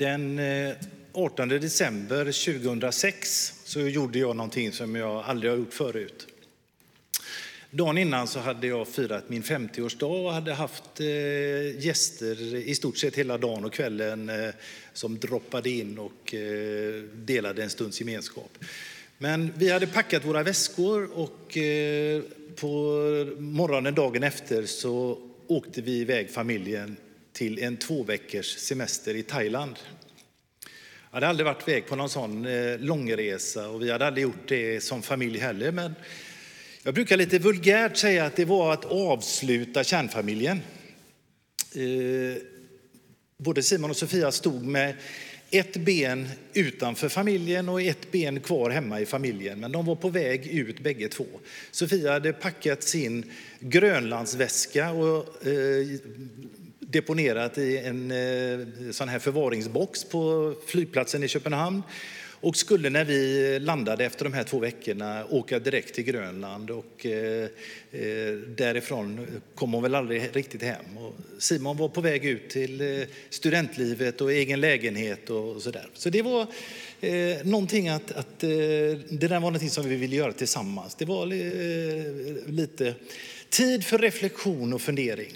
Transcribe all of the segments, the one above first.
Den eh, 18 december 2006 så gjorde jag någonting som jag aldrig har gjort förut. Dagen innan så hade jag firat min 50-årsdag och hade haft eh, gäster i stort sett hela dagen och kvällen eh, som droppade in och delade en stunds gemenskap. Men vi hade packat våra väskor och på morgonen dagen efter så åkte vi iväg familjen till en två veckors semester i Thailand. Jag hade aldrig varit iväg på någon sån eh, långresa och vi hade aldrig gjort det som familj heller. Men jag brukar lite vulgärt säga att det var att avsluta kärnfamiljen. Eh, både Simon och Sofia stod med ett ben utanför familjen och ett ben kvar hemma i familjen. Men de var på väg ut bägge två. Sofia hade packat sin Grönlandsväska och eh, deponerat i en eh, sån här förvaringsbox på flygplatsen i Köpenhamn och skulle när vi landade efter de här två veckorna åka direkt till Grönland och eh, eh därifrån kom hon väl aldrig riktigt hem. Och Simon var på väg ut till eh, studentlivet och egen lägenhet och sådär. Så det var eh, någonting att, att eh, det där var någonting som vi ville göra tillsammans. Det var eh, lite tid för reflektion och fundering.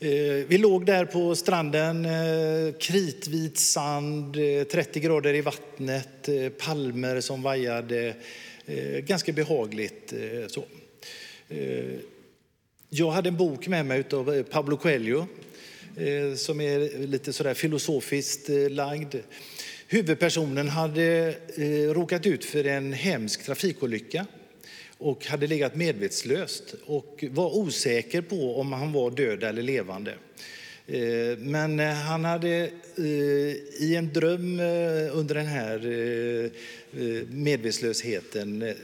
Eh, vi låg där på stranden, eh, kritvit sand, eh, 30 grader i vattnet, palmer som vajade. Ganska behagligt. Så. Jag hade en bok med mig av Pablo Coelho som är lite sådär filosofiskt lagd. Huvudpersonen hade råkat ut för en hemsk trafikolycka och hade legat medvetslöst och var osäker på om han var död eller levande. Eh, men eh, han hade eh, i en dröm under den här medvetslösheten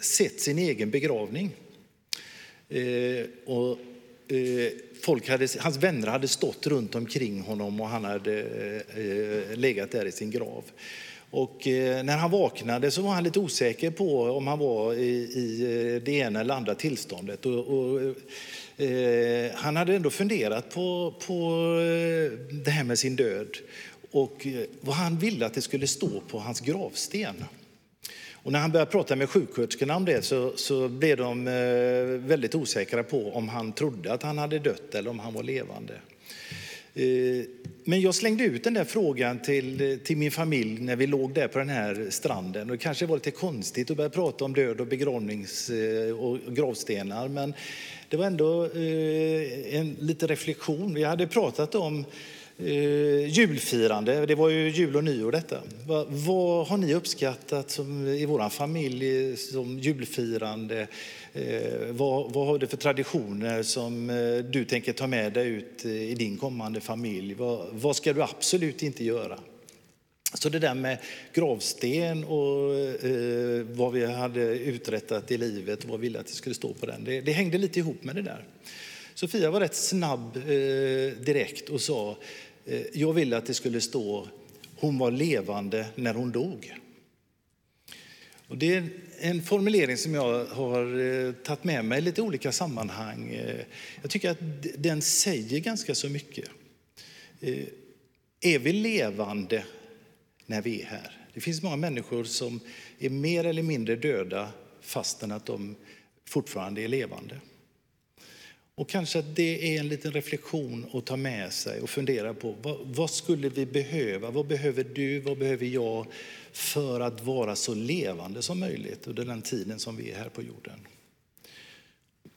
sett sin egen begravning. Och folk hade, hans vänner hade stått runt omkring honom och han hade legat där i sin grav. Och eh, när han vaknade så var han lite osäker på om han var i, i eh, det ena eller andra tillståndet. Och, och eh, eh han hade ändå funderat på, på det här med sin död och vad han ville att det skulle stå på hans gravsten. Och när han började prata med sjuksköterskorna om det så, så blev de väldigt osäkra på om han trodde att han hade dött eller om han var levande. Eh, men jag slängde ut den där frågan till, eh, till min familj när vi låg där på den här stranden. Och det kanske var lite konstigt att börja prata om död och begravnings eh, och gravstenar. Men det var ändå en liten reflektion. Vi hade pratat om julfirande, det var ju jul och nyår detta. Vad, vad har ni uppskattat som, i vår familj som julfirande? Eh, vad, vad har du för traditioner som eh, du tänker ta med dig ut eh, i din kommande familj? Vad, vad ska du absolut inte göra? Så det där med gravsten och eh, vad vi hade uträttat i livet och vad vi ville att det skulle stå på den, det, det hängde lite ihop med det där. Sofia var rätt snabb eh, direkt och sa, eh, jag ville att det skulle stå, hon var levande när hon dog. Och det en formulering som jag har eh, tagit med mig i lite olika sammanhang. Eh, jag tycker att den säger ganska så mycket. Eh, är vi levande när vi är här? Det finns många människor som är mer eller mindre döda fastän att de fortfarande är levande. Och kanske att det är en liten reflektion att ta med sig och fundera på vad, vad skulle vi behöva? Vad behöver du? Vad behöver jag? för att vara så levande som möjligt under den tiden som vi är här på jorden.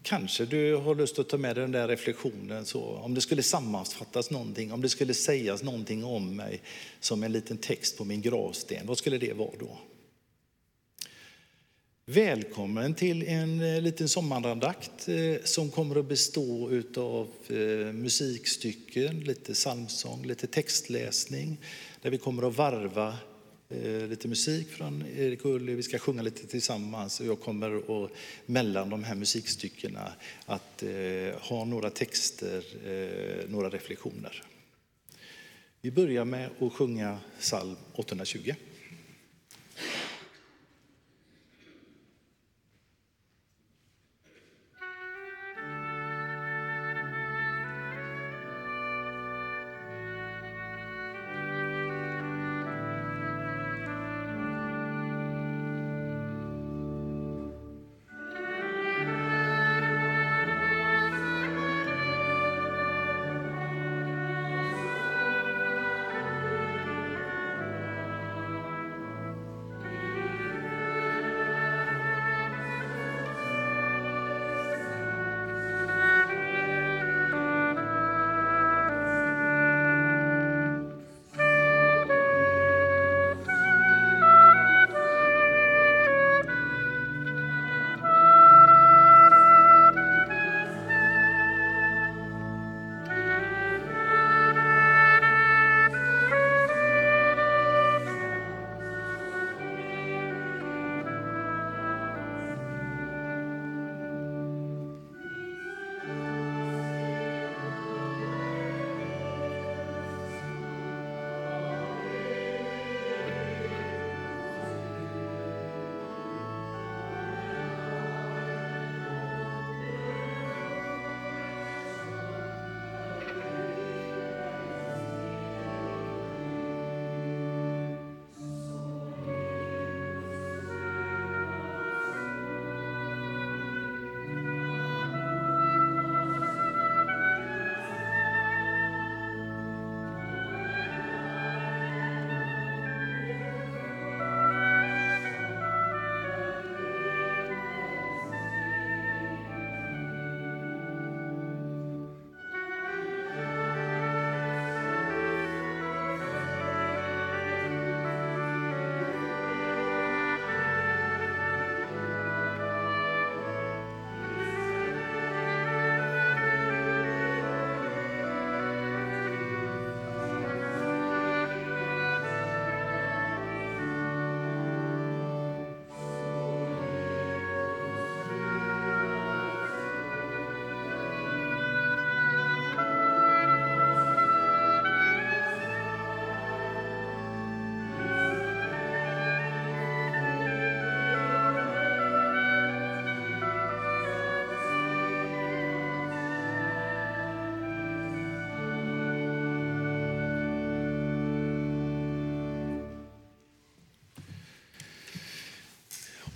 Kanske du har lust att ta med dig den där reflektionen, så, om det skulle sammanfattas någonting, om det skulle sägas någonting om mig som en liten text på min gravsten, vad skulle det vara då? Välkommen till en eh, liten sommarandakt eh, som kommer att bestå av eh, musikstycken, lite psalmsång, lite textläsning, där vi kommer att varva lite musik från Erik och Ulli, vi ska sjunga lite tillsammans och jag kommer att mellan de här musikstyckena att ha några texter, några reflektioner. Vi börjar med att sjunga psalm 820.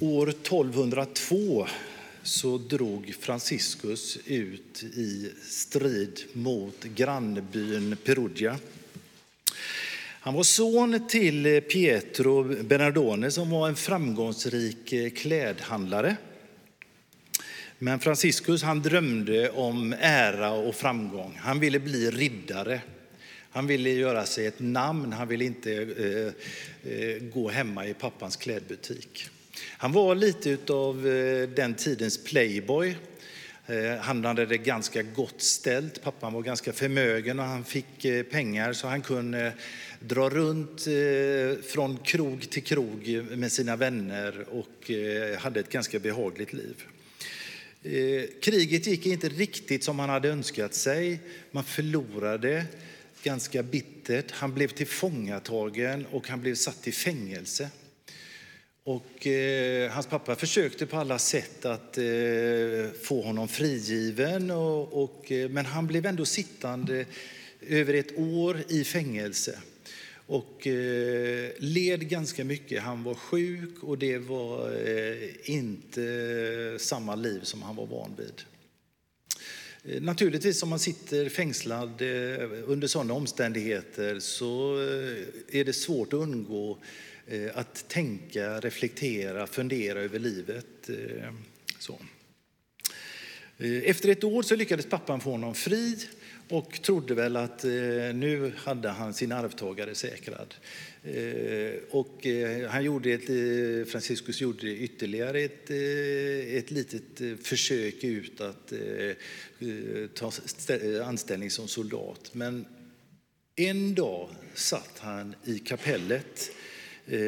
År 1202 så drog Franciscus ut i strid mot grannbyn Perugia. Han var son till Pietro Bernardone som var en framgångsrik klädhandlare. Men Franciscus han drömde om ära och framgång. Han ville bli riddare. Han ville göra sig ett namn, han ville inte eh, eh gå hemma i pappans klädbutik. Han var lite av eh, den tidens playboy. Eh, han hade det ganska gott ställt. Pappan var ganska förmögen och han fick eh, pengar så han kunde dra runt från krog till krog med sina vänner och hade ett ganska behagligt liv. Kriget gick inte riktigt som han hade önskat sig. Man förlorade ganska bittert. Han blev tillfångatagen och han blev satt i fängelse. Och, eh, hans pappa försökte på alla sätt att eh, få honom frigiven, och, och, eh, men han blev ändå sittande över ett år i fängelse och eh, led ganska mycket. Han var sjuk och det var eh, inte samma liv som han var van vid. Eh, naturligtvis om man sitter fängslad eh, under sådana omständigheter så eh, är det svårt att undgå Eh, Eh, att tänka, reflektera, fundera över livet. Eh, så. Eh, efter ett år så lyckades pappan få honom fri och trodde väl att nu hade han sin arvtagare säkrad. Och han gjorde ett, Franciscus gjorde ytterligare ett, ett litet försök ut att ta anställning som soldat. Men en dag satt han i kapellet Eh,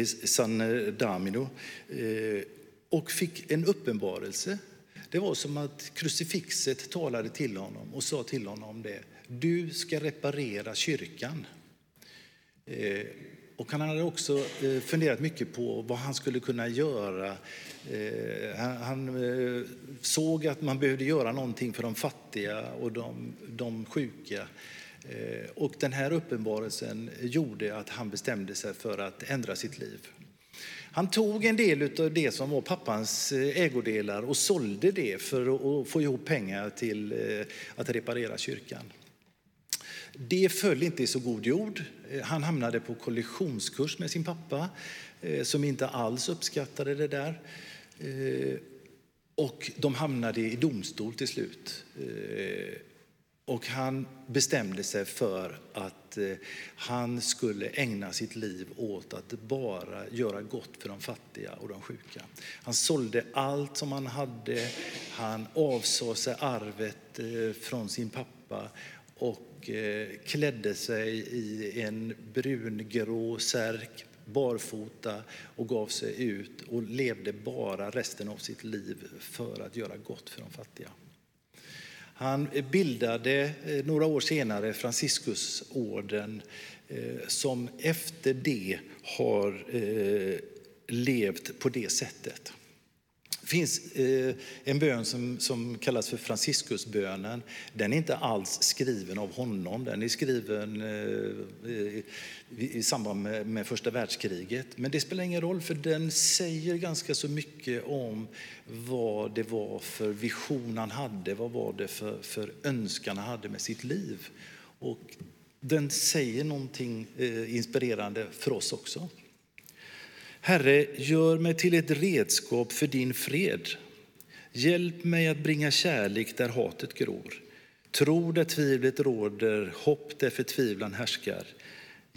i San Damino eh, och fick en uppenbarelse. Det var som att krucifixet talade till honom och sa till honom det. Du ska reparera kyrkan. Eh, och han hade också eh, funderat mycket på vad han skulle kunna göra. Eh, han eh, såg att man behövde göra någonting för de fattiga och de, de sjuka. Eh, och den här uppenbarelsen gjorde att han bestämde sig för att ändra sitt liv. Han tog en del av det som var pappans eh, ägodelar och sålde det för att få ihop pengar till eh, att reparera kyrkan. Det föll inte i så god jord. Han hamnade på kollisionskurs med sin pappa som inte alls uppskattade det där. Och de hamnade i domstol till slut. Och han bestämde sig för att eh, han skulle ägna sitt liv åt att bara göra gott för de fattiga och de sjuka. Han sålde allt som han hade, han avsade sig arvet eh, från sin pappa och eh, klädde sig i en brungrå särk, barfota och gav sig ut och levde bara resten av sitt liv för att göra gott för de fattiga. Han bildade eh, några år senare Franciscusorden eh, som efter det har eh, levt på det sättet. Det finns en bön som, som kallas för Franciscusbönen. Den är inte alls skriven av honom. Den är skriven i samband med, med första världskriget. Men det spelar ingen roll för den säger ganska så mycket om vad det var för vision han hade, vad var det för, för önskan han hade med sitt liv. Och den säger någonting eh, inspirerande för oss också. Herre, gör mig till ett redskap för din fred. Hjälp mig att bringa kärlek där hatet gror. Tro där tvivlet råder, hopp där förtvivlan härskar.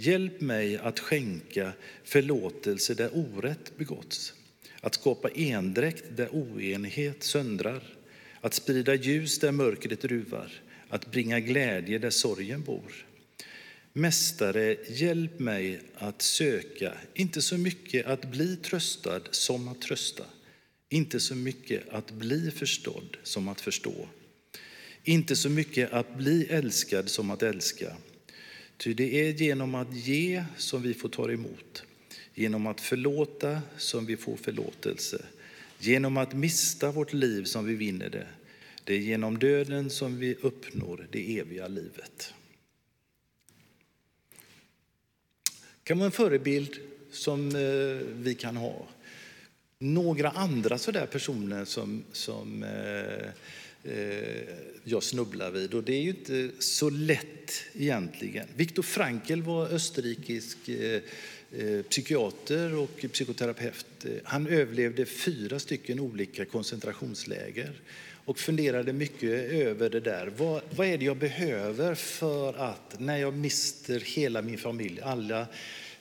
Hjälp mig att skänka förlåtelse där orätt begåtts, att skapa endräkt där oenighet söndrar, att sprida ljus där mörkret ruvar, att bringa glädje där sorgen bor. Mästare, hjälp mig att söka, inte så mycket att bli tröstad som att trösta, inte så mycket att bli förstådd som att förstå, inte så mycket att bli älskad som att älska, Ty det är genom att ge som vi får ta emot, genom att förlåta som vi får förlåtelse, genom att mista vårt liv som vi vinner det. Det är genom döden som vi uppnår det eviga livet. Det kan vara en förebild som eh, vi kan ha. några andra sådär personer som, som eh, Eh, jag snubblar vid. Och det är ju inte så lätt egentligen. Viktor Frankl var österrikisk eh, eh, psykiater och psykoterapeut. Han överlevde fyra stycken olika koncentrationsläger och funderade mycket över det där. Vad, vad är det jag behöver för att när jag mister hela min familj, alla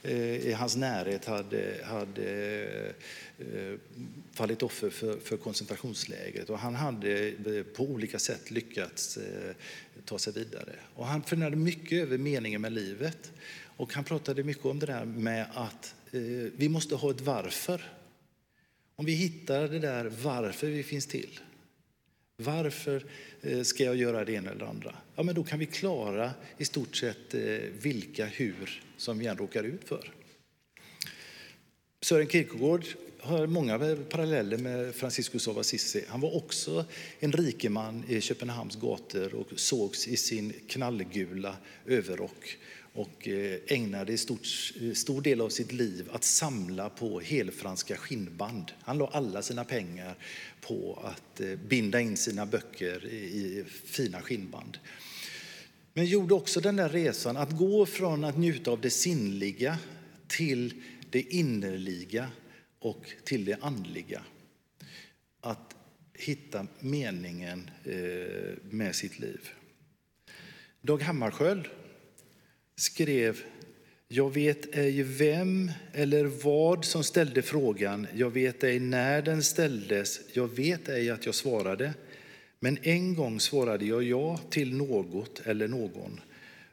eh, i hans närhet hade, hade eh, Eh, fallit offer för, för koncentrationslägret och han hade eh, på olika sätt lyckats eh, ta sig vidare. Och han funderade mycket över meningen med livet och han pratade mycket om det där med att vi måste ha ett varför. Om vi hittar det där varför vi finns till varför ska jag göra det ena eller det andra? Ja, men då kan vi klara i stort sett vilka hur som vi än råkar ut för. Sören Kierkegaard har många paralleller med Franciscus av Assisi. Han var också en rikeman i Köpenhamns gator och sågs i sin knallgula överrock och eh, ägnade stort, eh, stor del av sitt liv att samla på helfranska skinnband. Han la alla sina pengar på att eh, binda in sina böcker i fina skinnband. Men gjorde också den där resan att gå från att njuta av det sinnliga till det innerliga och till det andliga. Att hitta meningen eh, med sitt liv. Dag Hammarskjöld skrev jag vet ej vem eller vad som ställde frågan, jag vet ej när den ställdes, jag vet ej att jag svarade. Men en gång svarade jag ja till något eller någon.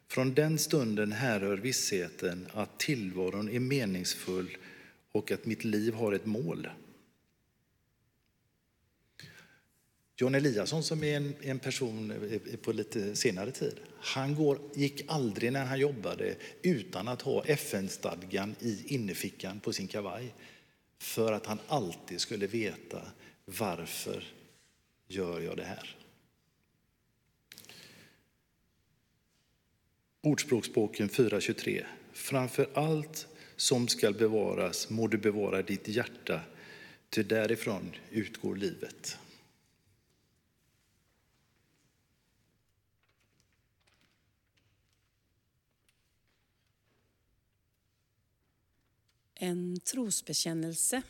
Från den stunden härrör vissheten att tillvaron är meningsfull och att mitt liv har ett mål. John Eliasson som är en, en person eh, på lite senare tid, han går, gick aldrig när han jobbade utan att ha FN-stadgan i innerfickan på sin kavaj. För att han alltid skulle veta varför gör jag det här? Ordspråksboken 4.23. Framför allt som skall bevaras må du bevara ditt hjärta, ty därifrån utgår livet. En trosbekännelse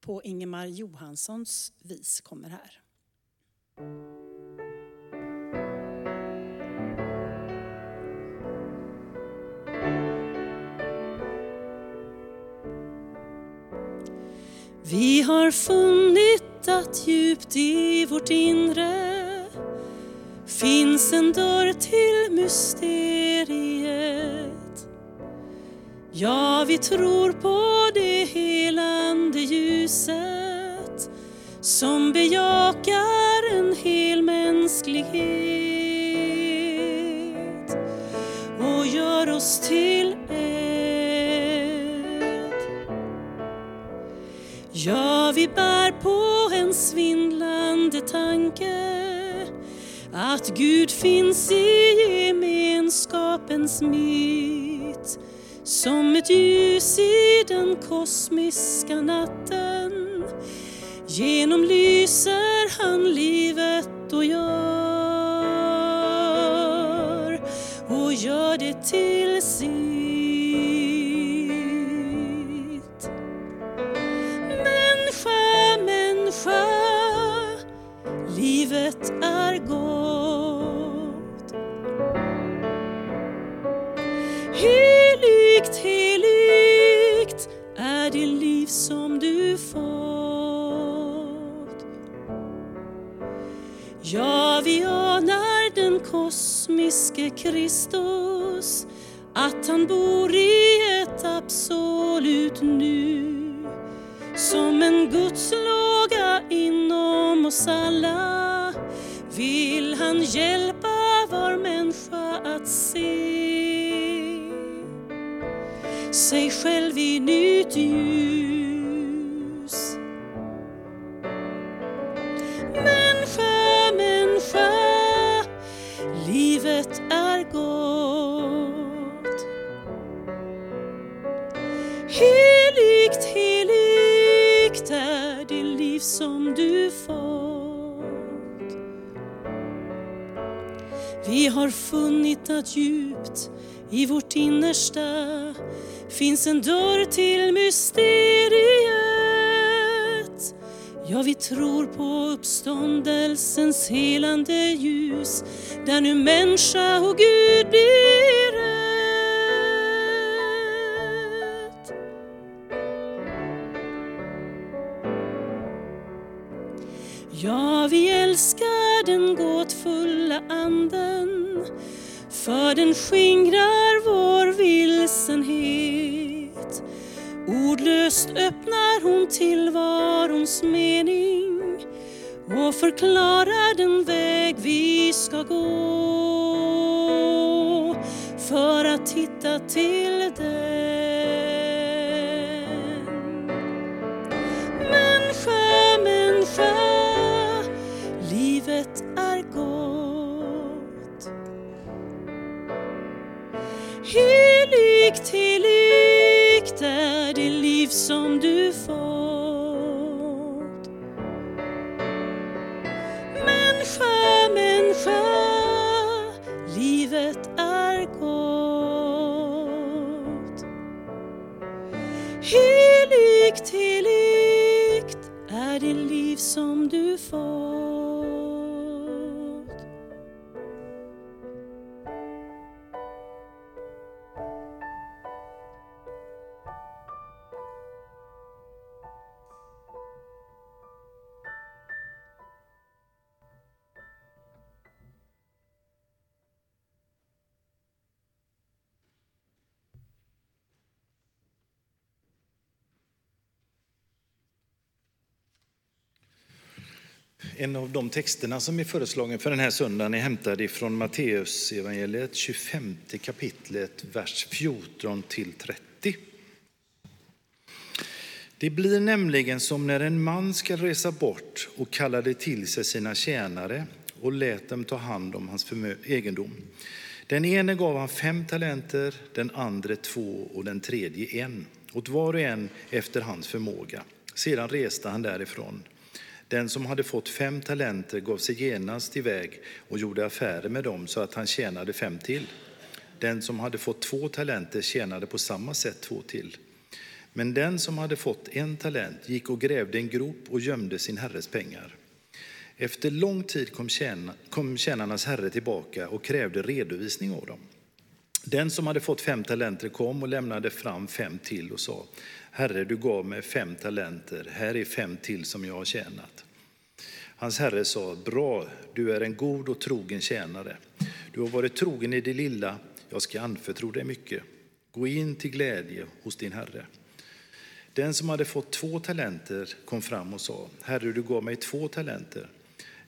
på Ingemar Johanssons vis kommer här. Vi har funnit att djupt i vårt inre finns en dörr till mysteriet. Ja, vi tror på det helande ljuset som bejakar en hel mänsklighet och gör oss till Ja, vi bär på en svindlande tanke att Gud finns i gemenskapens mitt. Som ett ljus i den kosmiska natten. Genomlyser han livet och gör. Och gör det till sin livet är gott. Heligt, heligt är det liv som du fått. Ja, vi anar den kosmiske Kristus, att han bor i ett absolut nu. Som en Guds låga inom oss alla vill han hjälpa var människa att se sig själv i nytt ljus. Människa, människa, livet är gott. Heligt, heligt är det liv som du fått Vi har funnit att djupt i vårt innersta finns en dörr till mysteriet. Ja, vi tror på uppståndelsens helande ljus där nu människa och Gud blir ett. Ja, vi älskar den gåtfulla anden för den skingrar vår vilsenhet. Ordlöst öppnar hon tillvarons mening och förklarar den väg vi ska gå för att hitta till En av de texterna som är föreslagen för den här söndagen är hämtad ifrån Matteus evangeliet 25 kapitlet, vers 14 till 30. Det blir nämligen som när en man ska resa bort och kallade till sig sina tjänare och lät dem ta hand om hans egendom. Den ene gav han fem talenter, den andra två och den tredje en, åt var och en efter hans förmåga. Sedan reste han därifrån. Den som hade fått fem talenter gav sig genast iväg och gjorde affärer med dem så att han tjänade fem till. Den som hade fått två talenter tjänade på samma sätt två till. Men den som hade fått en talent gick och grävde en grop och gömde sin herres pengar. Efter lång tid kom, tjäna, kom tjänarnas herre tillbaka och krävde redovisning av dem. Den som hade fått fem talenter kom och lämnade fram fem till och sa, Herre, du gav mig fem talenter, här är fem till som jag har tjänat. Hans herre sa, bra, du är en god och trogen tjänare. Du har varit trogen i det lilla, jag ska anförtro dig mycket. Gå in till glädje hos din herre. Den som hade fått två talenter kom fram och sa, Herre, du gav mig två talenter.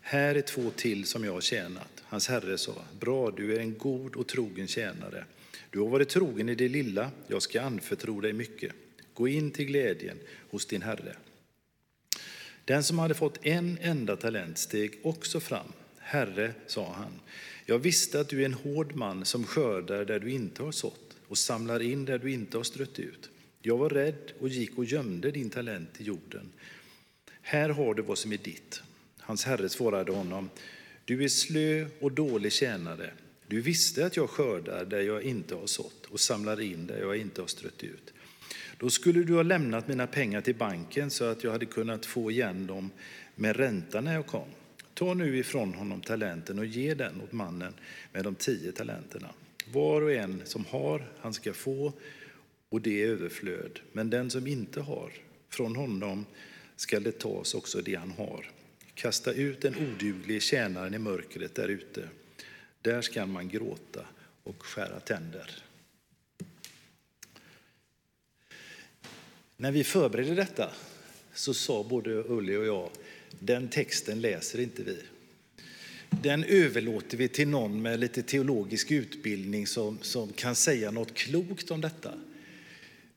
Här är två till som jag har tjänat. Hans herre sa, bra, du är en god och trogen tjänare. Du har varit trogen i det lilla, jag ska anförtro dig mycket. Gå in till glädjen hos din herre. Den som hade fått en enda talent steg också fram. Herre, sa han, jag visste att du är en hård man som skördar där du inte har sått och samlar in där du inte har strött ut. Jag var rädd och gick och gömde din talent i jorden. Här har du vad som är ditt. Hans herre svarade honom, du är slö och dålig tjänare. Du visste att jag skördar där jag inte har sått och samlar in där jag inte har strött ut. Då skulle du ha lämnat mina pengar till banken så att jag hade kunnat få igen dem med ränta när jag kom. Ta nu ifrån honom talenten och ge den åt mannen med de tio talenterna. Var och en som har, han ska få, och det är överflöd. Men den som inte har, från honom ska det tas också det han har. Kasta ut den oduglige tjänaren i mörkret där ute. Där ska man gråta och skära tänder. När vi förberedde detta så sa både Ulli och jag, den texten läser inte vi. Den överlåter vi till någon med lite teologisk utbildning som, som kan säga något klokt om detta.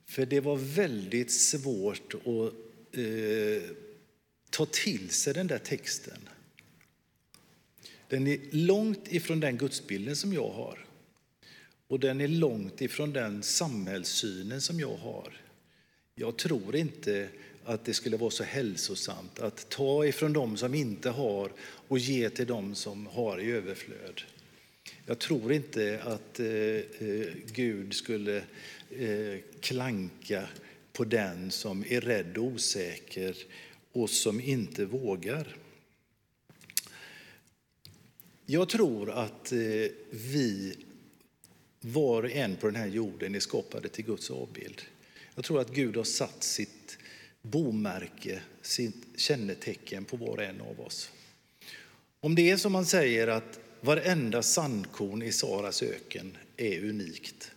För det var väldigt svårt att eh, ta till sig den där texten. Den är långt ifrån den gudsbilden som jag har. Och den är långt ifrån den samhällssynen som jag har. Jag tror inte att det skulle vara så hälsosamt att ta ifrån dem som inte har och ge till dem som har i överflöd. Jag tror inte att eh, eh, Gud skulle eh, klanka på den som är rädd och osäker och som inte vågar. Jag tror att vi var och en på den här jorden är skapade till Guds avbild. Jag tror att Gud har satt sitt bomärke, sitt kännetecken på var och en av oss. Om det är som man säger att varenda sandkorn i Saras öken är unikt,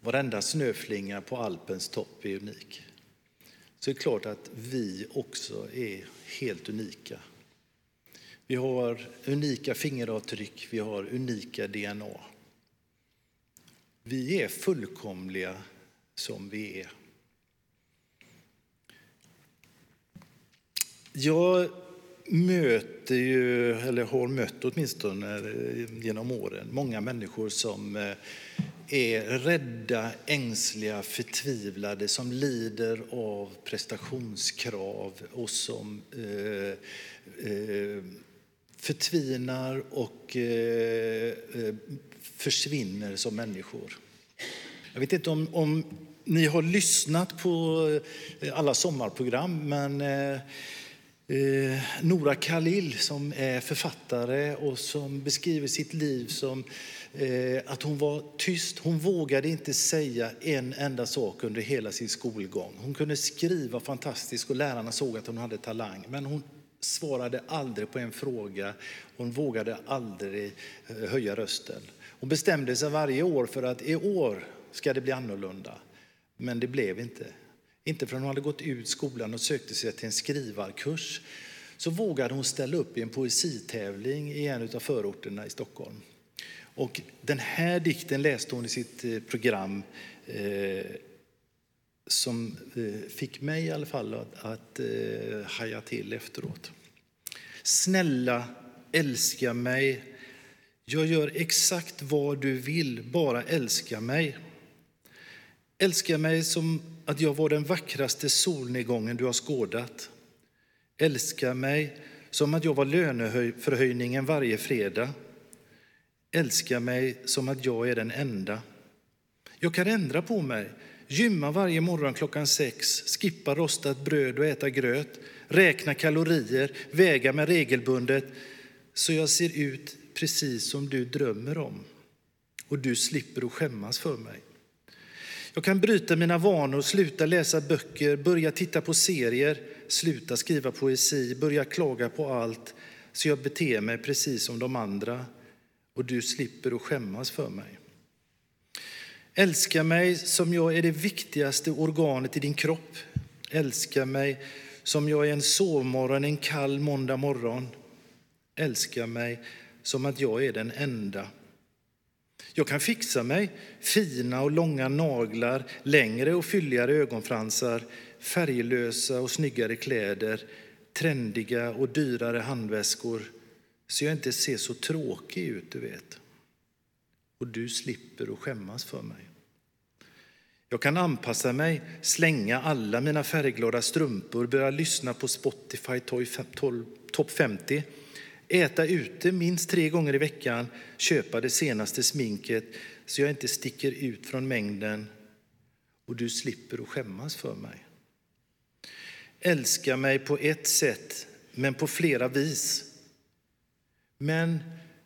varenda snöflinga på Alpens topp är unik, så är det klart att vi också är helt unika. Vi har unika fingeravtryck, vi har unika DNA. Vi är fullkomliga som vi är. Jag möter ju, eller har mött åtminstone genom åren, många människor som eh, är rädda, ängsliga, förtvivlade, som lider av prestationskrav och som eh, eh, förtvinar och eh, eh försvinner som människor. Jag vet inte om, om ni har lyssnat på eh, alla sommarprogram, men eh, Nora Khalil som är författare och som beskriver sitt liv som eh, att hon var tyst. Hon vågade inte säga en enda sak under hela sin skolgång. Hon kunde skriva fantastiskt och lärarna såg att hon hade talang, men hon svarade aldrig på en fråga. Hon vågade aldrig eh, höja rösten. Hon bestämde sig varje år för att i år ska det bli annorlunda. Men det blev inte. Inte förrän hon hade gått ut skolan och sökte sig till en skrivarkurs så vågade hon ställa upp i en poesitävling i en av förorterna i Stockholm. Och den här dikten läste hon i sitt eh, program eh, som eh, fick mig i alla fall att, att eh, haja till efteråt. Snälla, älska mig. Jag gör exakt vad du vill, bara älska mig. Älska mig som att jag var den vackraste solnedgången du har skådat. Älska mig som att jag var löneförhöjningen varje fredag. Älska mig som att jag är den enda. Jag kan ändra på mig, gymma varje morgon klockan sex, skippa rostat bröd och äta gröt, räkna kalorier, väga mig regelbundet så jag ser ut precis som du drömmer om och du slipper att skämmas för mig. Jag kan bryta mina vanor, sluta läsa böcker, börja titta på serier, sluta skriva poesi, börja klaga på allt så jag beter mig precis som de andra och du slipper att skämmas för mig. Älska mig som jag är det viktigaste organet i din kropp. Älska mig som jag är en sovmorgon en kall måndag morgon. Älska mig som att jag är den enda. Jag kan fixa mig fina och långa naglar, längre och fylligare ögonfransar, färglösa och snyggare kläder, trendiga och dyrare handväskor, så jag inte ser så tråkig ut, du vet. Och du slipper att skämmas för mig. Jag kan anpassa mig, slänga alla mina färgglada strumpor, börja lyssna på Spotify Top 50 äta ute minst tre gånger i veckan, köpa det senaste sminket så jag inte sticker ut från mängden och du slipper att skämmas för mig. Älska mig på ett sätt, men på flera vis. Men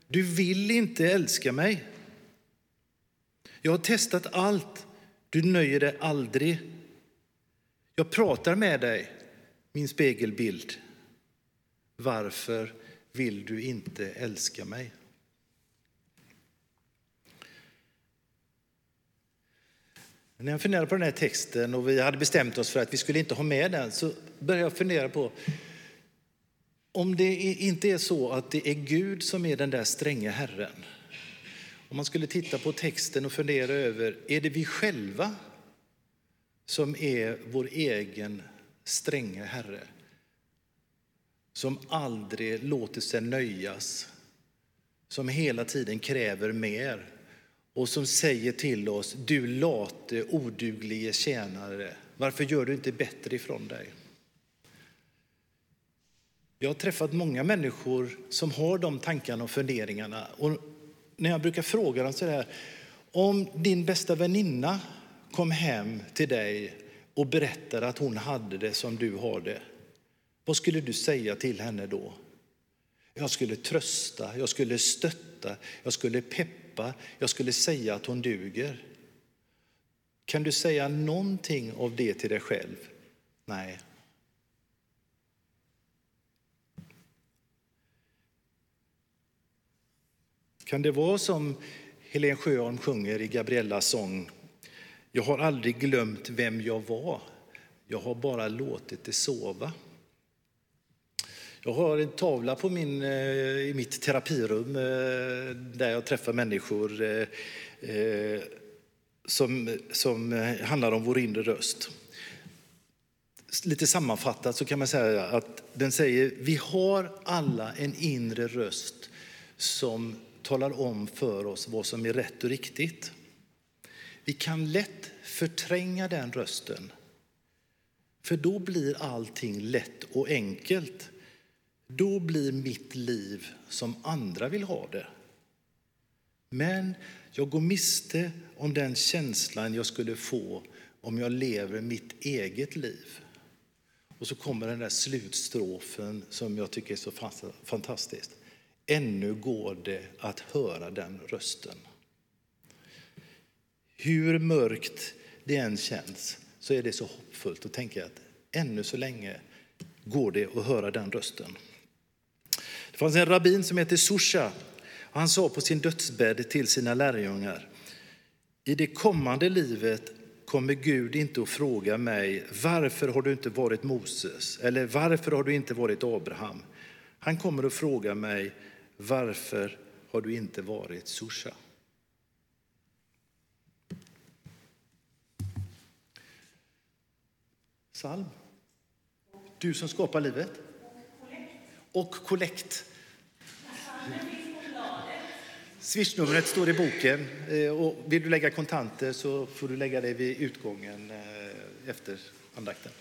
du vill inte älska mig. Jag har testat allt, du nöjer dig aldrig. Jag pratar med dig, min spegelbild. Varför vill du inte älska mig? När jag funderade på den här texten och vi hade bestämt oss för att vi skulle inte ha med den så började jag fundera på om det inte är så att det är Gud som är den där stränga Herren. Om man skulle titta på texten och fundera över, är det vi själva som är vår egen stränga Herre? Som aldrig låter sig nöjas, som hela tiden kräver mer och som säger till oss, du late oduglige tjänare, varför gör du inte bättre ifrån dig? Jag har träffat många människor som har de tankarna och funderingarna. Och när jag brukar fråga dem så här, om din bästa väninna kom hem till dig och berättade att hon hade det som du har det, vad skulle du säga till henne då? Jag skulle trösta, jag skulle stötta, jag skulle peppa, jag skulle säga att hon duger. Kan du säga någonting av det till dig själv? Nej. Kan det vara som Helen Sjöholm sjunger i Gabriellas sång? Jag har aldrig glömt vem jag var, jag har bara låtit det sova. Jag har en tavla på min, eh, i mitt terapirum eh, där jag träffar människor eh, som, som handlar om vår inre röst. Lite sammanfattat så kan man säga att den säger vi har alla en inre röst som talar om för oss vad som är rätt och riktigt. Vi kan lätt förtränga den rösten. För då blir allting lätt och enkelt. Då blir mitt liv som andra vill ha det. Men jag går miste om den känslan jag skulle få om jag lever mitt eget liv. Och så kommer den där slutstrofen som jag tycker är så fantastisk. Ännu går det att höra den rösten. Hur mörkt det än känns så är det så hoppfullt att tänka att ännu så länge går det att höra den rösten. Det fanns en rabbin som hette Susha. Han sa på sin dödsbädd till sina lärjungar. I det kommande livet kommer Gud inte att fråga mig varför har du inte varit Moses eller varför har du inte varit Abraham. Han kommer att fråga mig varför har du inte varit Susha? Psalm. Du som skapar livet. Och kollekt. Swishnumret står i boken. Eh, och vill du lägga kontanter så får du lägga det vid utgången eh, efter andakten.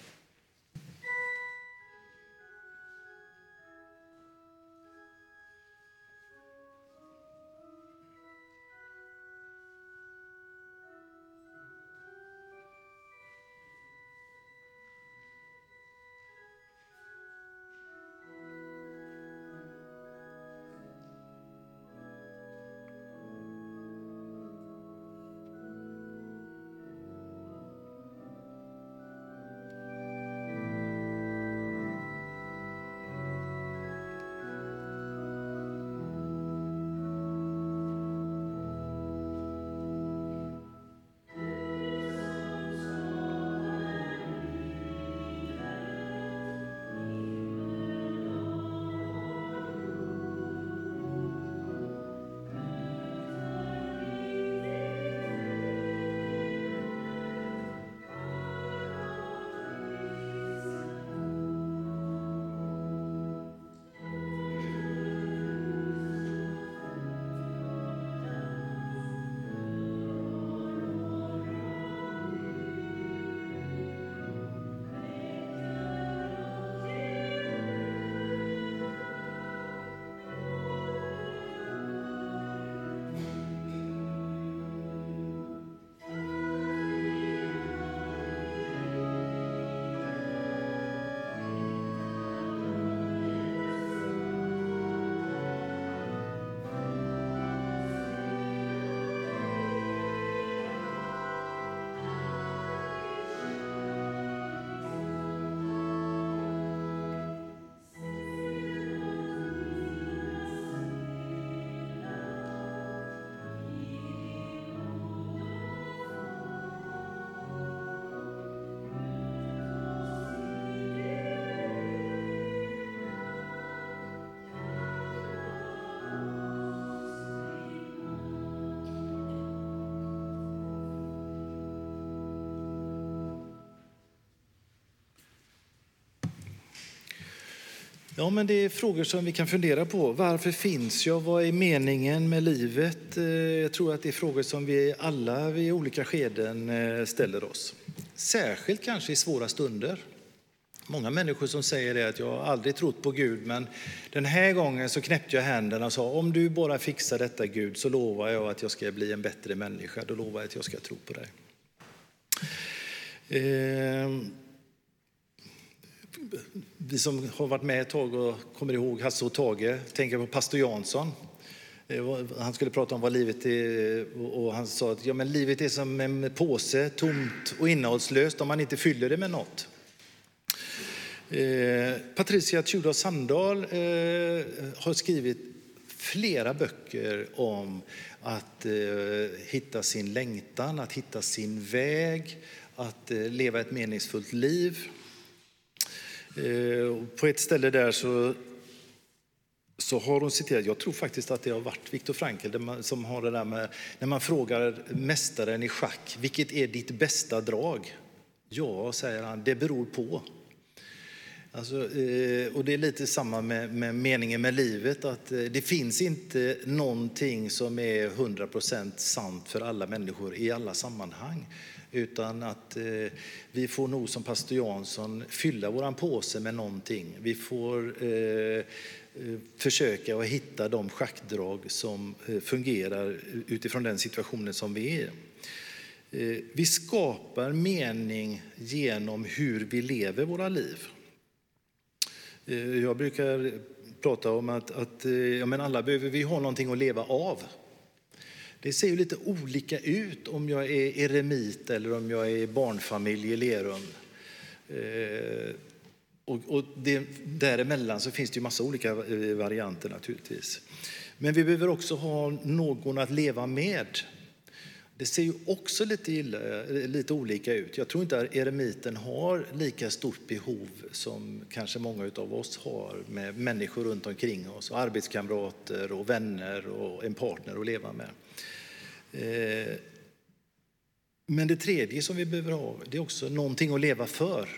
Ja, men det är frågor som vi kan fundera på. Varför finns jag? Vad är meningen med livet? Eh, jag tror att det är frågor som vi alla vid olika skeden eh, ställer oss. Särskilt kanske i svåra stunder. Många människor som säger det att jag har aldrig trott på Gud men den här gången så knäppte jag händerna och sa om du bara fixar detta Gud så lovar jag att jag ska bli en bättre människa. Då lovar jag att jag ska tro på dig. Eh, vi som har varit med ett tag och kommer ihåg Hasse och Tage tänker på pastor Jansson. Han skulle prata om vad livet är och han sa att ja, men livet är som en påse, tomt och innehållslöst om man inte fyller det med något. Eh, Patricia Tudor Sandahl eh, har skrivit flera böcker om att eh, hitta sin längtan, att hitta sin väg, att eh, leva ett meningsfullt liv. Eh, på ett ställe där så, så har hon citerat, jag tror faktiskt att det har varit Viktor Frankl som har det där med när man frågar mästaren i schack, vilket är ditt bästa drag? Ja, säger han, det beror på. Alltså, eh, och det är lite samma med, med meningen med livet, att eh, det finns inte någonting som är 100% sant för alla människor i alla sammanhang. Utan att eh, vi får nog som pastor Jansson fylla våran påse med någonting. Vi får eh, eh försöka att hitta de schackdrag som eh, fungerar utifrån den situationen som vi är i. Eh, vi skapar mening genom hur vi lever våra liv. Jag brukar prata om att, att ja, men alla behöver vi ha någonting att leva av. Det ser ju lite olika ut om jag är eremit eller om jag är barnfamilj i Lerum. Eh, och, och det, däremellan så finns det ju massa olika eh, varianter naturligtvis. Men vi behöver också ha någon att leva med. Det ser ju också lite, illa, eh, lite olika ut. Jag tror inte att eremiten har lika stort behov som kanske många av oss har med människor runt omkring oss, och arbetskamrater och vänner och en partner att leva med. Eh, men det tredje som vi behöver ha, det är också någonting att leva för.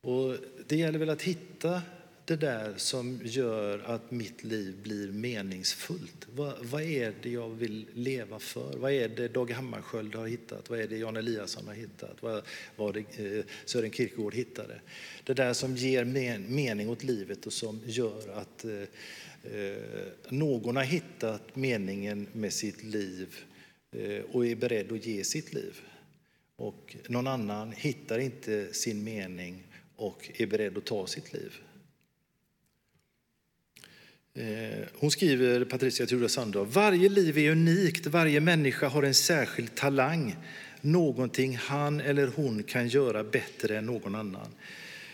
Och det gäller väl att hitta det där som gör att mitt liv blir meningsfullt. Vad, vad, är det jag vill leva för? Vad är det Dag Hammarskjöld har hittat? Vad är det Jan Eliasson har hittat? Vad, var det eh, Sören Kierkegaard hittade? Det där som ger men, mening åt livet och som gör att eh, eh någon har hittat meningen med sitt liv eh, och är beredd att ge sitt liv. Och någon annan hittar inte sin mening och är beredd att ta sitt liv. Eh, hon skriver, Patricia Tudor Sandahl, varje liv är unikt, varje människa har en särskild talang, någonting han eller hon kan göra bättre än någon annan.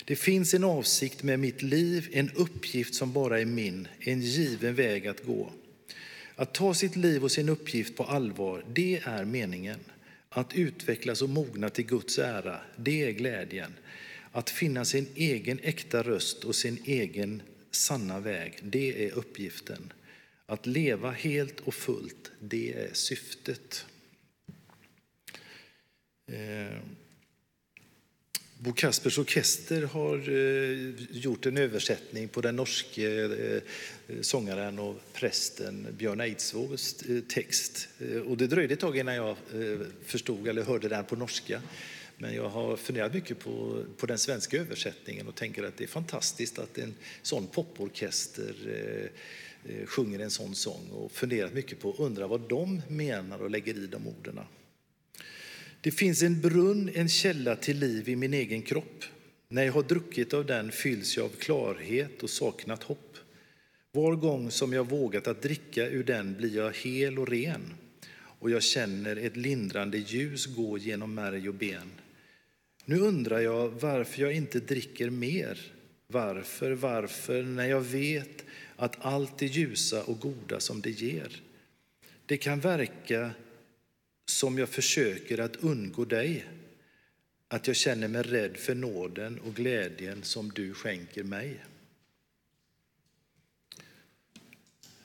Det finns en avsikt med mitt liv, en uppgift som bara är min, en given väg att gå. Att ta sitt liv och sin uppgift på allvar, det är meningen. Att utvecklas och mogna till Guds ära, det är glädjen. Att finna sin egen äkta röst och sin egen sanna väg, det är uppgiften. Att leva helt och fullt, det är syftet. Eh, Bo Kaspers Orkester har eh, gjort en översättning på den norske eh, sångaren och prästen Björn Eidsvågs eh, text. Eh, och det dröjde ett tag innan jag eh, förstod eller hörde den på norska. Men jag har funderat mycket på, på den svenska översättningen och tänker att det är fantastiskt att en sån poporkester eh, eh, sjunger en sån sång och funderat mycket på undrar vad de menar och lägger i de orden. Det finns en brunn, en källa till liv i min egen kropp. När jag har druckit av den fylls jag av klarhet och saknat hopp. Var gång som jag vågat att dricka ur den blir jag hel och ren och jag känner ett lindrande ljus gå genom märg och ben. Nu undrar jag varför jag inte dricker mer. Varför, varför, när jag vet att allt det ljusa och goda som det ger. Det kan verka som jag försöker att undgå dig, att jag känner mig rädd för nåden och glädjen som du skänker mig.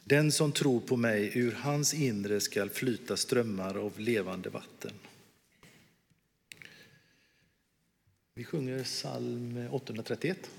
Den som tror på mig, ur hans inre skall flyta strömmar av levande vatten. Vi sjunger psalm 831.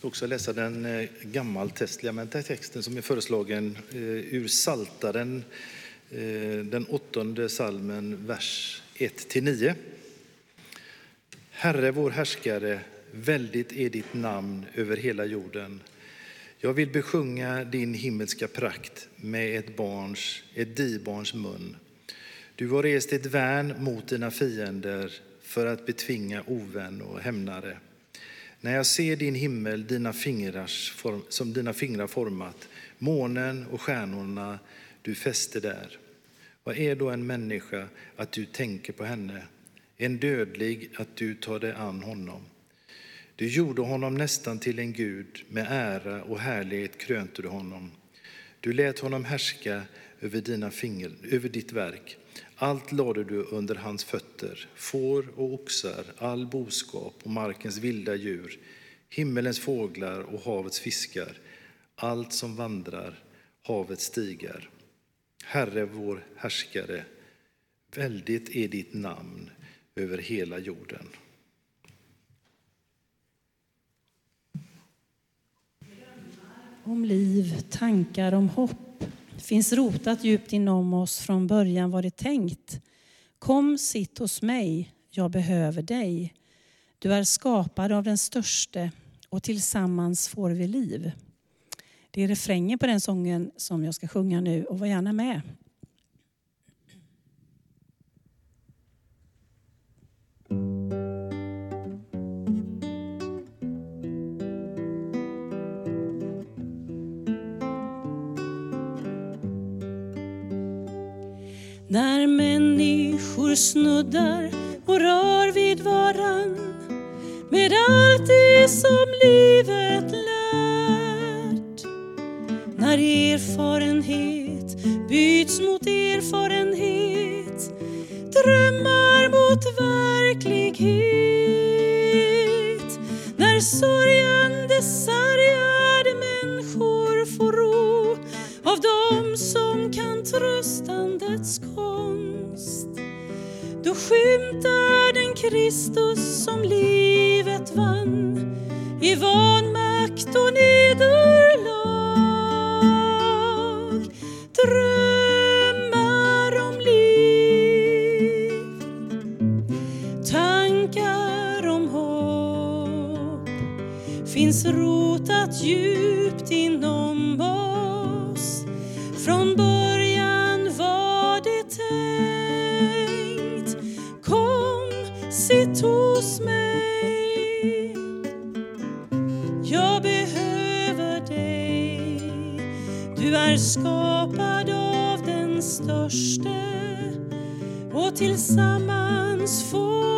Ska också läsa den eh, gammaltestliga gammaltestamentliga texten som är föreslagen eh, ur Saltaren, eh, den åttonde salmen, vers 1-9. Herre vår härskare, väldigt är ditt namn över hela jorden. Jag vill besjunga din himmelska prakt med ett barns, ett dibarns mun. Du har rest ett värn mot dina fiender för att betvinga ovän och hämnare. När jag ser din himmel, dina fingrars form, som dina fingrar format, månen och stjärnorna du fäste där. Vad är då en människa att du tänker på henne? En dödlig att du tar dig an honom. Du gjorde honom nästan till en gud, med ära och härlighet krönte du honom. Du lät honom härska över, dina finger, över ditt verk. Allt lade du under hans fötter, får och oxar, all boskap och markens vilda djur, himmelens fåglar och havets fiskar, allt som vandrar havets stigar. Herre vår härskare, väldigt är ditt namn över hela jorden. Om liv, tankar om hopp finns rotat djupt inom oss från början var det tänkt. Kom, sitt hos mig, jag behöver dig. Du är skapad av den störste och tillsammans får vi liv. Det är refrängen på den sången som jag ska sjunga nu och var gärna med. När människor snuddar och rör vid varann med allt det som livet lärt. När erfarenhet byts mot erfarenhet, drömmar mot verklighet. När sörjande, sargade människor får ro av dem som kan tröstandets. Då skymtar den Kristus som livet vann i vanmakt och nederlag. Drömmar om liv, tankar om hopp finns rotat djupt skapad av den störste. Och tillsammans får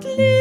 att livet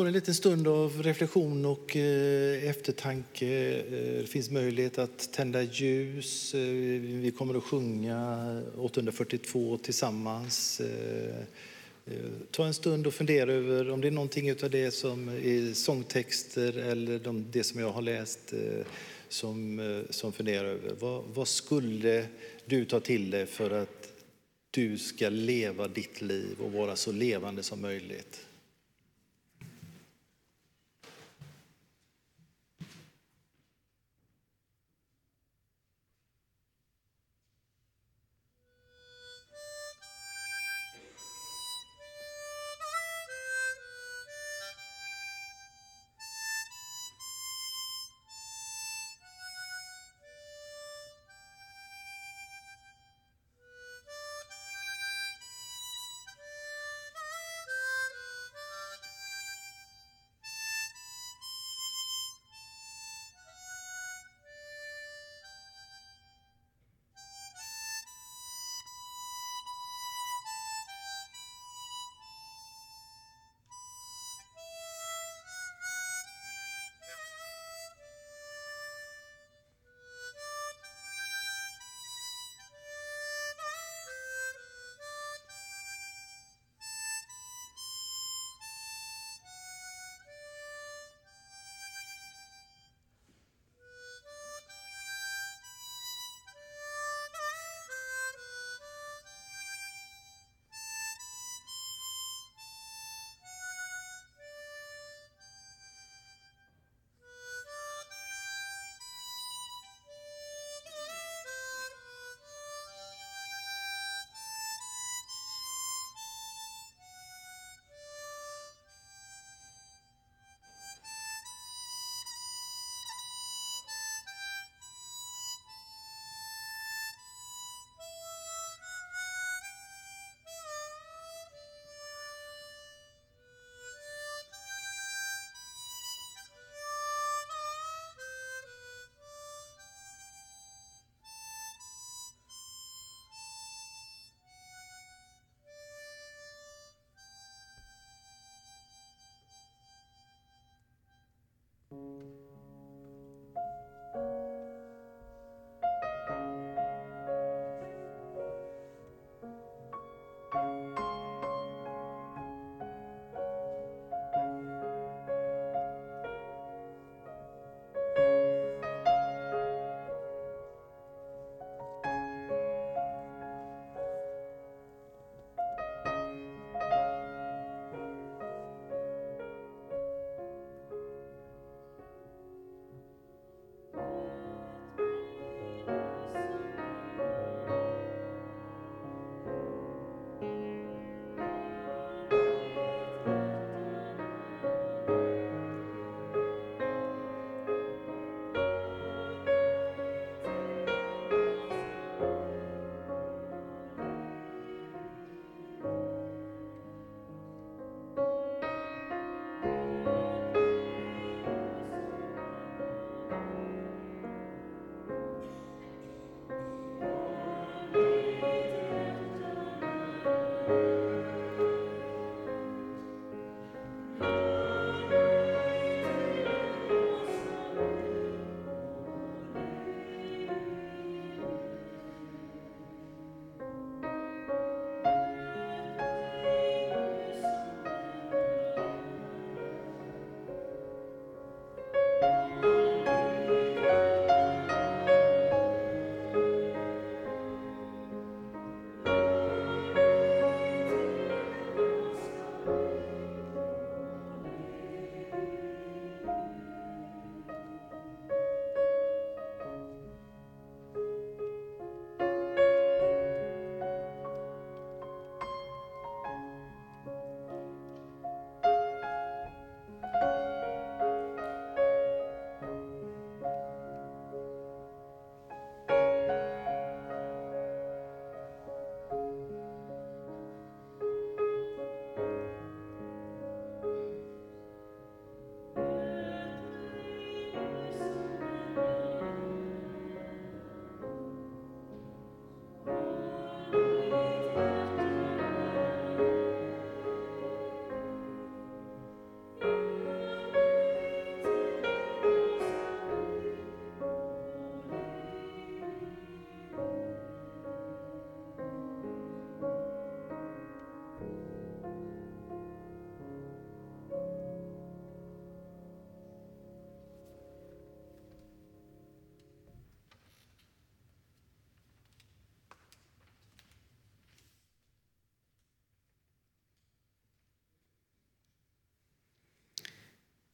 får en liten stund av reflektion och eh, eftertanke. Eh, det finns möjlighet att tända ljus. Eh, vi kommer att sjunga 842 tillsammans. Eh, ta en stund och fundera över om det är någonting av det som är sångtexter eller det som jag har läst som, som funderar över. Vad, vad skulle du ta till dig för att du ska leva ditt liv och vara så levande som möjligt?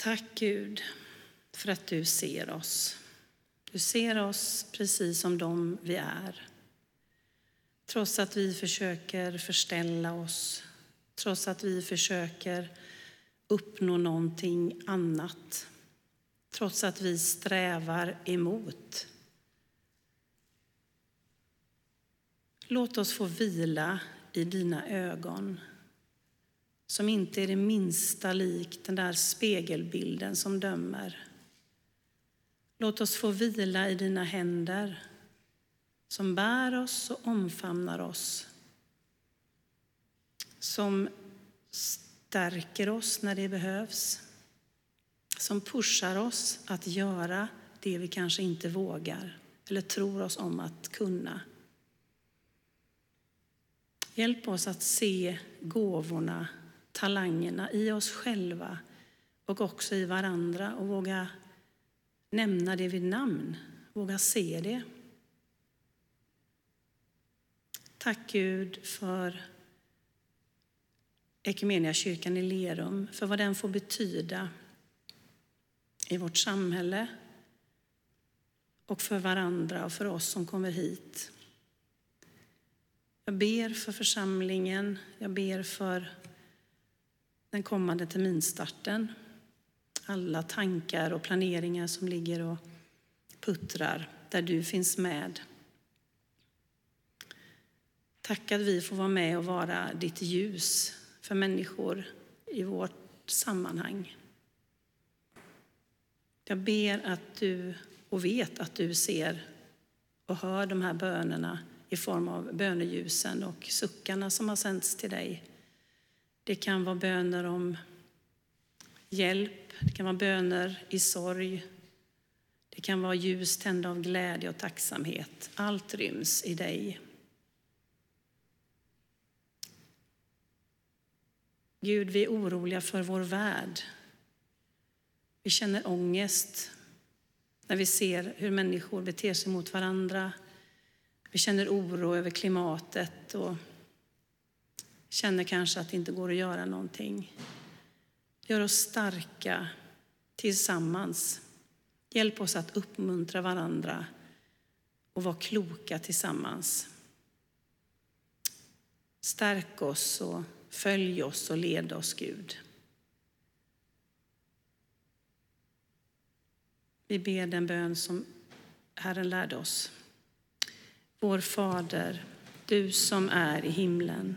Tack Gud för att du ser oss. Du ser oss precis som de vi är. Trots att vi försöker förställa oss, trots att vi försöker uppnå någonting annat, trots att vi strävar emot. Låt oss få vila i dina ögon som inte är det minsta lik den där spegelbilden som dömer. Låt oss få vila i dina händer som bär oss och omfamnar oss. Som stärker oss när det behövs. Som pushar oss att göra det vi kanske inte vågar eller tror oss om att kunna. Hjälp oss att se gåvorna, talangerna i oss själva och också i varandra och våga nämna det vid namn, våga se det. Tack Gud för kyrkan i Lerum, för vad den får betyda i vårt samhälle och för varandra och för oss som kommer hit. Jag ber för församlingen, jag ber för den kommande terminstarten. Alla tankar och planeringar som ligger och puttrar, där du finns med. Tack att vi får vara med och vara ditt ljus för människor i vårt sammanhang. Jag ber att du, och vet att du ser och hör de här bönerna i form av böneljusen och suckarna som har sänts till dig. Det kan vara böner om hjälp, det kan vara böner i sorg. Det kan vara ljus tända av glädje och tacksamhet. Allt ryms i dig. Gud, vi är oroliga för vår värld. Vi känner ångest när vi ser hur människor beter sig mot varandra. Vi känner oro över klimatet och känner kanske att det inte går att göra någonting. Gör oss starka tillsammans. Hjälp oss att uppmuntra varandra och vara kloka tillsammans. Stärk oss och följ oss och led oss, Gud. Vi ber den bön som Herren lärde oss. Vår Fader, du som är i himlen.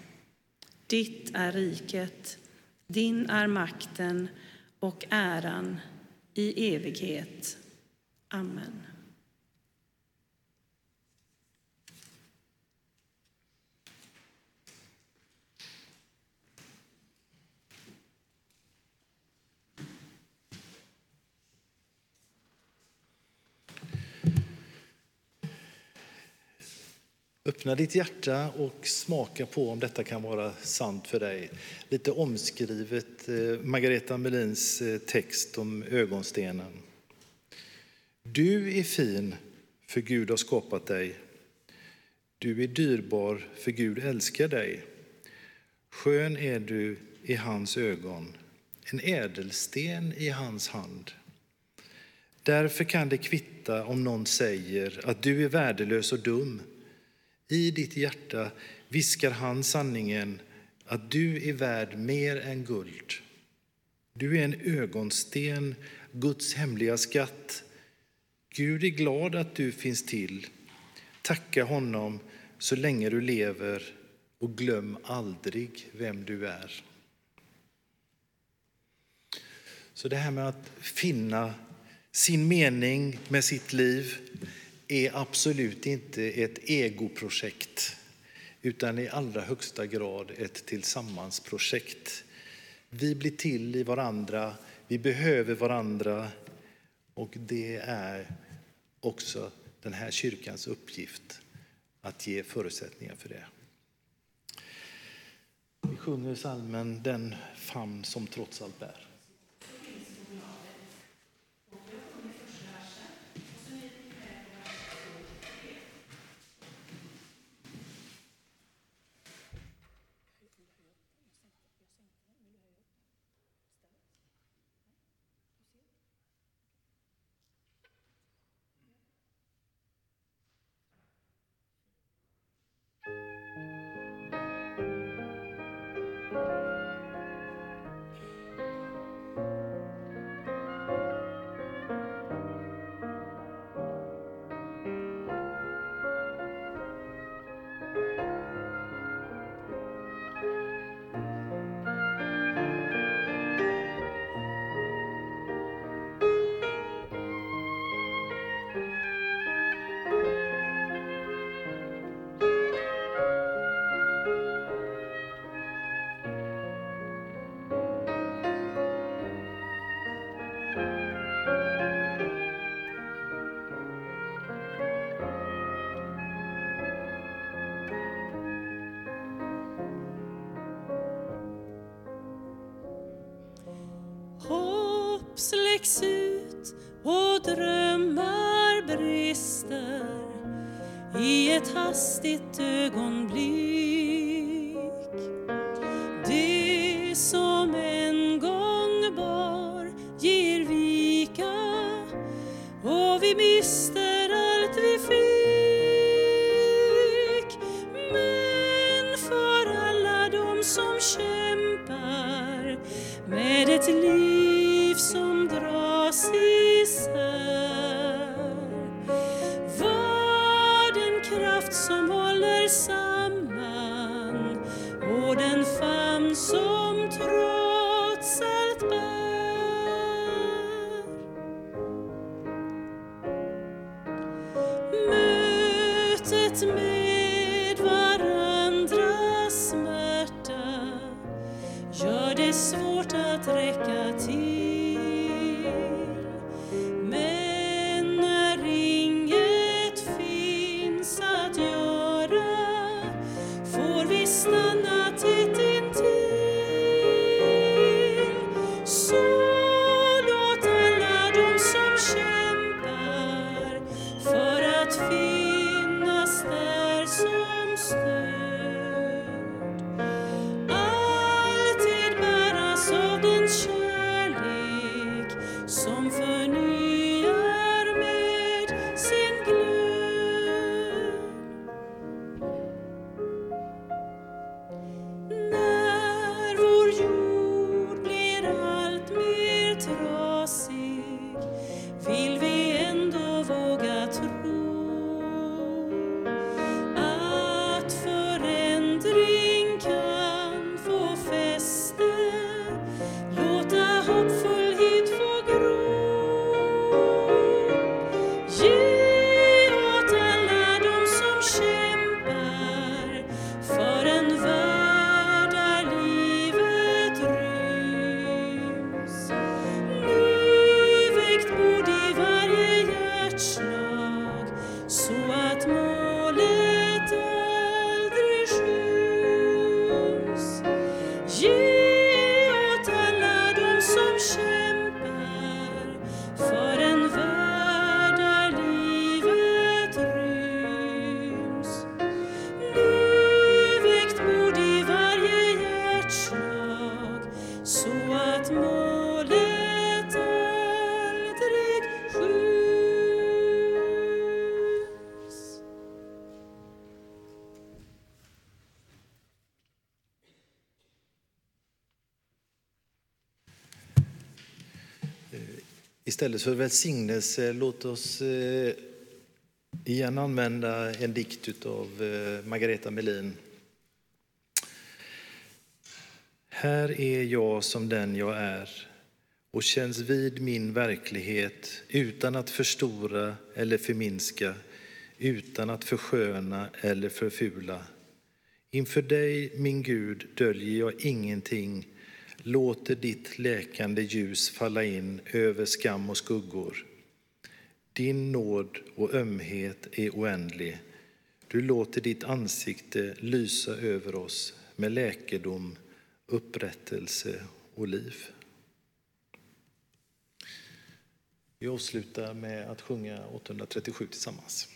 Ditt är riket, din är makten och äran i evighet. Amen. Öppna ditt hjärta och smaka på om detta kan vara sant för dig. Lite omskrivet eh, Margareta Melins eh, text om ögonstenen. Du är fin, för Gud har skapat dig. Du är dyrbar, för Gud älskar dig. Skön är du i hans ögon, en ädelsten i hans hand. Därför kan det kvitta om någon säger att du är värdelös och dum i ditt hjärta viskar han sanningen att du är värd mer än guld. Du är en ögonsten, Guds hemliga skatt. Gud är glad att du finns till. Tacka honom så länge du lever och glöm aldrig vem du är. Så det här med att finna sin mening med sitt liv, är absolut inte ett egoprojekt utan i allra högsta grad ett tillsammansprojekt. Vi blir till i varandra, Vi behöver varandra och det är också den här kyrkans uppgift att ge förutsättningar för det. Vi sjunger salmen Den famn som trots allt bär. Ett ögonblick. Det som en gång bar ger vika och vi mister allt vi fick. Men för alla de som kämpar med ett liv Istället för välsignelse, låt oss eh, igen använda en dikt av eh, Margareta Melin. Här är jag som den jag är och känns vid min verklighet utan att förstora eller förminska, utan att försköna eller förfula. Inför dig, min Gud, döljer jag ingenting låter ditt läkande ljus falla in över skam och skuggor. Din nåd och ömhet är oändlig. Du låter ditt ansikte lysa över oss med läkedom, upprättelse och liv. Vi avslutar med att sjunga 837 tillsammans.